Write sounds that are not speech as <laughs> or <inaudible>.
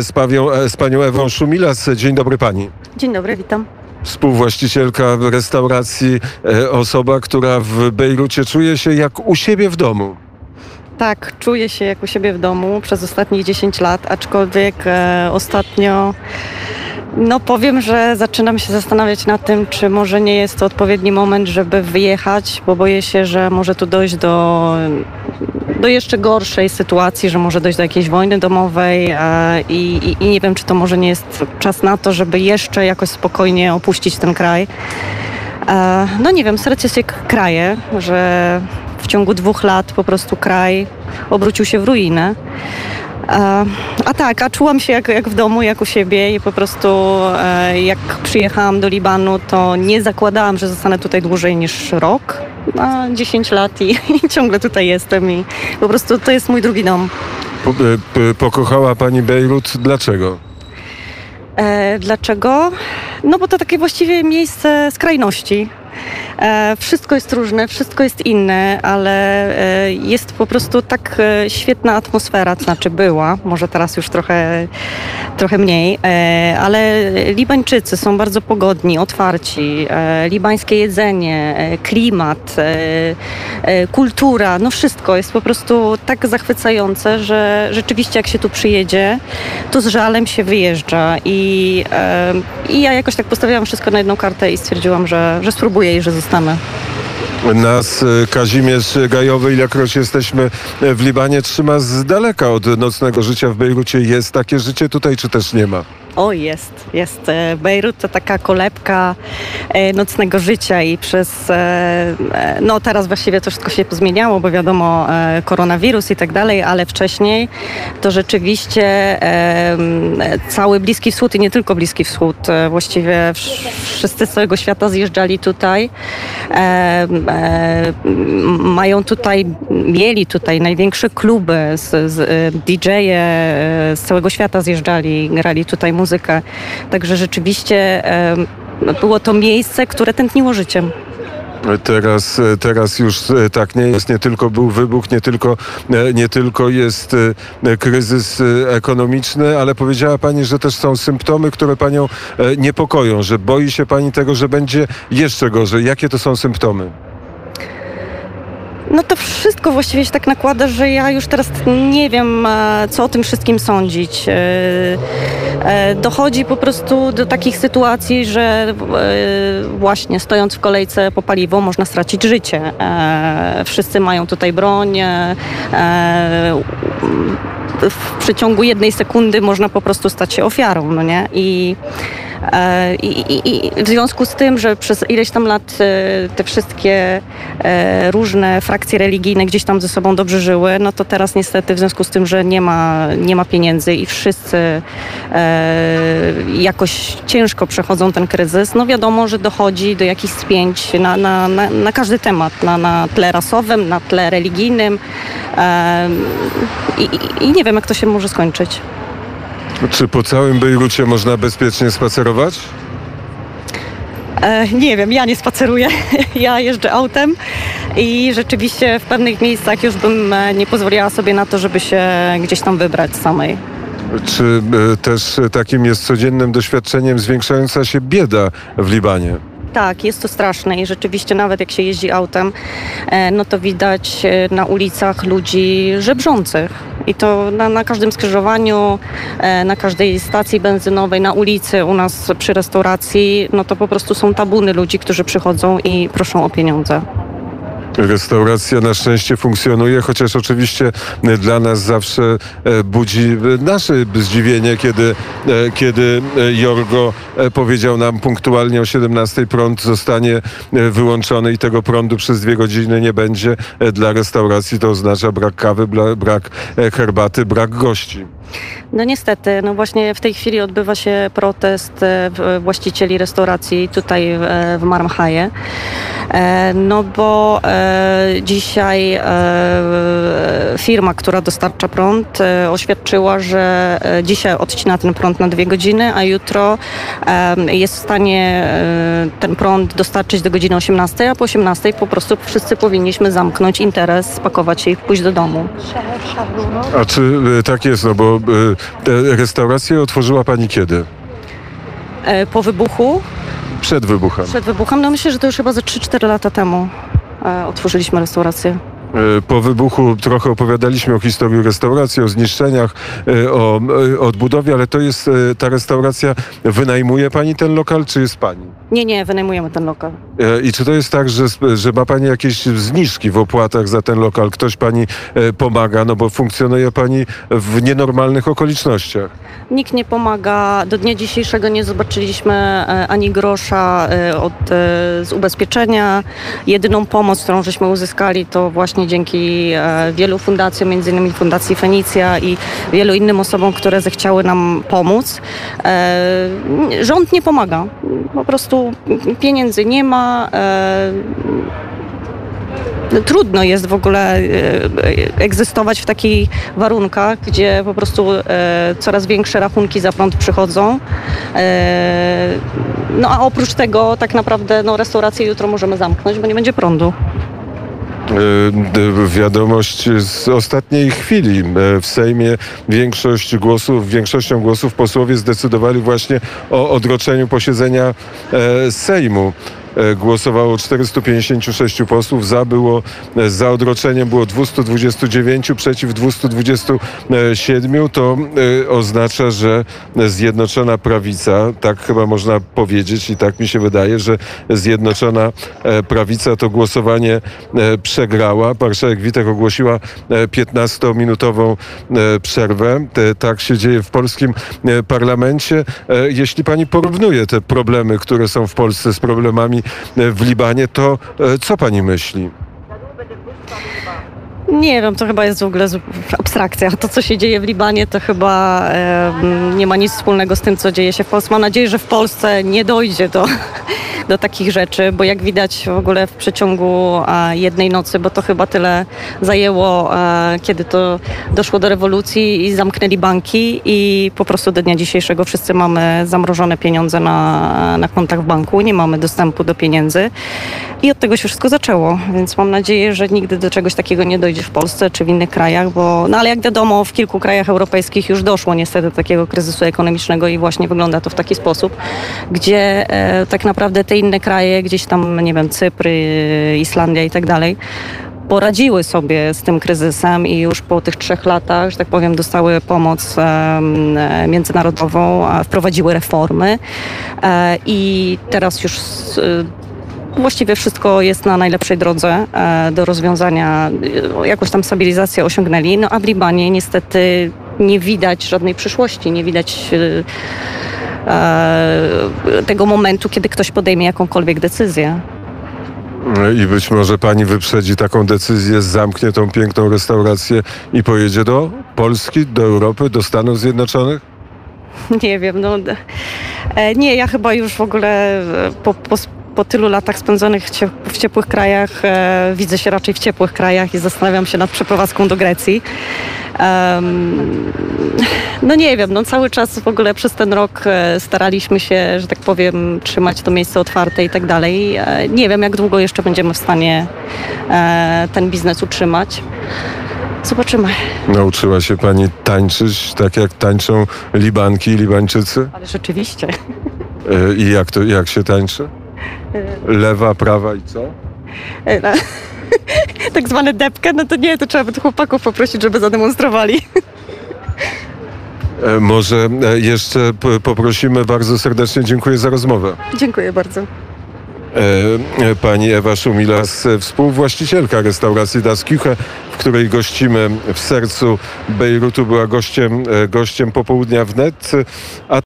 z, pawią, z panią Ewą Szumilas. Dzień dobry pani. Dzień dobry, witam. Współwłaścicielka restauracji, osoba, która w Bejrucie czuje się jak u siebie w domu. Tak, czuję się jak u siebie w domu przez ostatnich 10 lat, aczkolwiek e, ostatnio no powiem, że zaczynam się zastanawiać nad tym, czy może nie jest to odpowiedni moment, żeby wyjechać, bo boję się, że może tu dojść do, do jeszcze gorszej sytuacji, że może dojść do jakiejś wojny domowej e, i, i, i nie wiem, czy to może nie jest czas na to, żeby jeszcze jakoś spokojnie opuścić ten kraj. E, no nie wiem, serce się kraje, że w ciągu dwóch lat po prostu kraj obrócił się w ruinę. A, a tak, a czułam się jak, jak w domu, jak u siebie i po prostu e, jak przyjechałam do Libanu, to nie zakładałam, że zostanę tutaj dłużej niż rok, a 10 lat i, <laughs> i ciągle tutaj jestem i po prostu to jest mój drugi dom. Po, e, pokochała pani Bejrut. Dlaczego? E, dlaczego? No bo to takie właściwie miejsce skrajności. E, wszystko jest różne, wszystko jest inne, ale e, jest po prostu tak e, świetna atmosfera, to znaczy była, może teraz już trochę, trochę mniej, ale Libańczycy są bardzo pogodni, otwarci, libańskie jedzenie, klimat, kultura, no wszystko jest po prostu tak zachwycające, że rzeczywiście jak się tu przyjedzie, to z żalem się wyjeżdża i, i ja jakoś tak postawiłam wszystko na jedną kartę i stwierdziłam, że, że spróbuję i że zostanę. Nas e, Kazimierz Gajowy, ilekroć jesteśmy w Libanie, trzyma z daleka od nocnego życia w Bejrucie. Jest takie życie tutaj, czy też nie ma? O, jest, jest. E, Bejrut to taka kolebka e, nocnego życia i przez, e, no teraz właściwie to wszystko się pozmieniało, bo wiadomo, koronawirus i tak dalej, ale wcześniej to rzeczywiście cały Bliski Wschód i nie tylko Bliski Wschód, właściwie wszyscy z całego świata zjeżdżali tutaj. Mają tutaj, mieli tutaj największe kluby, z, z DJ-e z całego świata zjeżdżali, grali tutaj muzykę. Także rzeczywiście było to miejsce, które tętniło życiem. Teraz, teraz już tak nie jest. Nie tylko był wybuch, nie tylko, nie tylko jest e, kryzys ekonomiczny, ale powiedziała Pani, że też są symptomy, które Panią e, niepokoją, że boi się Pani tego, że będzie jeszcze gorzej. Jakie to są symptomy? No to wszystko właściwie się tak nakłada, że ja już teraz nie wiem, e, co o tym wszystkim sądzić. E, e, dochodzi po prostu do takich sytuacji, że właśnie stojąc w kolejce po paliwo można stracić życie. Wszyscy mają tutaj broń. W przeciągu jednej sekundy można po prostu stać się ofiarą, no nie? I I, i, I, w związku z tym, że przez ileś tam lat e, te wszystkie e, różne frakcje religijne gdzieś tam ze sobą dobrze żyły, no to teraz niestety w związku z tym, że nie ma, nie ma pieniędzy i wszyscy jakoś ciężko przechodzą ten kryzys, no wiadomo, że dochodzi do jakichś spięć na, na, na, na każdy temat, na, na tle rasowym, na tle religijnym i, i nie wiem, jak to się może skończyć. Czy po całym Bejrucie można bezpiecznie spacerować? E, nie wiem, ja nie spaceruję. <laughs> Ja jeżdżę autem i rzeczywiście w pewnych miejscach już bym e, nie pozwoliła sobie na to, żeby się gdzieś tam wybrać samej. Czy e, też takim jest codziennym doświadczeniem zwiększająca się bieda w Libanie? Tak, jest to straszne i rzeczywiście nawet jak się jeździ autem, e, no to widać e, na ulicach ludzi żebrzących. I to na, na każdym skrzyżowaniu, e, na każdej stacji benzynowej, na ulicy u nas przy restauracji, no to po prostu są tabuny ludzi, którzy przychodzą i proszą o pieniądze. Restauracja na szczęście funkcjonuje, chociaż oczywiście dla nas zawsze e, budzi nasze zdziwienie, kiedy, e, kiedy Jorgo e, powiedział nam punktualnie o 17 prąd zostanie wyłączony i tego prądu przez dwie godziny nie będzie. Dla restauracji to oznacza brak kawy, brak herbaty, brak gości. No niestety, no właśnie w tej chwili odbywa się protest właścicieli restauracji tutaj w Marmhaje. No bo Dzisiaj e, firma, która dostarcza prąd, e, oświadczyła, że e, dzisiaj odcina ten prąd na dwie godziny, a jutro jest w stanie ten prąd dostarczyć do godziny 18, a po 18 po prostu wszyscy powinniśmy zamknąć interes, spakować się i pójść do domu. A czy tak jest, no bo e, restaurację otworzyła pani kiedy? E, Po wybuchu, Przed wybuchem. przed wybuchem, no myślę, że to już chyba ze 3-4 lata temu e, otworzyliśmy restaurację. E, Po wybuchu trochę opowiadaliśmy o historii restauracji, o zniszczeniach, e, o e, odbudowie, ale to jest ta restauracja. Wynajmuje pani ten lokal, czy jest pani? Nie, nie, wynajmujemy ten lokal. I czy to jest tak, że, że ma Pani jakieś zniżki w opłatach za ten lokal? Ktoś Pani pomaga, no bo funkcjonuje Pani w nienormalnych okolicznościach. Nikt nie pomaga. Do dnia dzisiejszego nie zobaczyliśmy ani grosza od, z ubezpieczenia. Jedyną pomoc, którą żeśmy uzyskali, to właśnie dzięki e, wielu fundacjom, między innymi Fundacji Fenicja i wielu innym osobom, które zechciały nam pomóc. E, Rząd nie pomaga. Po prostu pieniędzy nie ma. e, Trudno jest w ogóle egzystować w takich warunkach, gdzie po prostu coraz większe rachunki za prąd przychodzą. No a oprócz tego tak naprawdę no, restaurację jutro możemy zamknąć, bo nie będzie prądu. D- Wiadomość z ostatniej chwili. E, W Sejmie większość głosów, większością głosów posłowie zdecydowali właśnie o odroczeniu posiedzenia e, Sejmu. E, Głosowało 456 posłów, za było, e, za odroczeniem było 229, przeciw 227. To e, oznacza, że Zjednoczona Prawica, tak chyba można powiedzieć i tak mi się wydaje, że Zjednoczona Prawica to głosowanie przegrała. Marszałek Witek ogłosiła e, 15-minutową e, przerwę. Tak się dzieje w polskim parlamencie. Jeśli pani porównuje te problemy, które są w Polsce z problemami w Libanie, to e, co pani myśli? Nie wiem, to chyba jest w ogóle abstrakcja. To, co się dzieje w Libanie, to chyba e, nie ma nic wspólnego z tym, co dzieje się w Polsce. Mam nadzieję, że w Polsce nie dojdzie do, do takich rzeczy, bo jak widać w ogóle w przeciągu jednej nocy, bo to chyba tyle zajęło, kiedy to doszło do rewolucji i zamknęli banki i po prostu do dnia dzisiejszego wszyscy mamy zamrożone pieniądze na, na kontach w banku, nie mamy dostępu do pieniędzy. I od tego się wszystko zaczęło, więc mam nadzieję, że nigdy do czegoś takiego nie dojdzie w Polsce czy w innych krajach, bo no ale jak wiadomo w kilku krajach europejskich już doszło niestety do takiego kryzysu ekonomicznego i właśnie wygląda to w taki sposób, gdzie e, tak naprawdę te inne kraje, gdzieś tam, nie wiem, Cypr, e, Islandia i tak dalej, poradziły sobie z tym kryzysem i już po tych trzech latach, że tak powiem, dostały pomoc e, międzynarodową, wprowadziły reformy e, i teraz już s- Właściwie wszystko jest na najlepszej drodze e, do rozwiązania. E, Jakąś tam stabilizację osiągnęli. No a w Libanie niestety nie widać żadnej przyszłości, nie widać e, e, tego momentu, kiedy ktoś podejmie jakąkolwiek decyzję. I być może pani wyprzedzi taką decyzję, zamknie tą piękną restaurację i pojedzie do Polski, do Europy, do Stanów Zjednoczonych? Nie wiem, no. e, Nie, ja chyba już w ogóle e, po, po, po tylu latach spędzonych w ciepłych krajach e, widzę się raczej w ciepłych krajach i zastanawiam się nad przeprowadzką do Grecji. <laughs> No nie wiem, no cały czas w ogóle przez ten rok e, staraliśmy się, że tak powiem, trzymać to miejsce otwarte i tak dalej. E, Nie wiem, jak długo jeszcze będziemy w stanie e, ten biznes utrzymać. Zobaczymy. Nauczyła się pani tańczyć tak jak tańczą Libanki i Libańczycy? Ale rzeczywiście. <laughs> I jak to, jak się tańczy? Lewa, prawa i co? No, <laughs> tak zwane depkę, no to nie, to trzeba by tych chłopaków poprosić, żeby zademonstrowali. E, Może e, jeszcze poprosimy, bardzo serdecznie dziękuję za rozmowę. Dziękuję bardzo. E, Pani Ewa Szumilas, współwłaścicielka restauracji Das Küche, w której gościmy w sercu Bejrutu, była gościem, gościem popołudnia wnet. A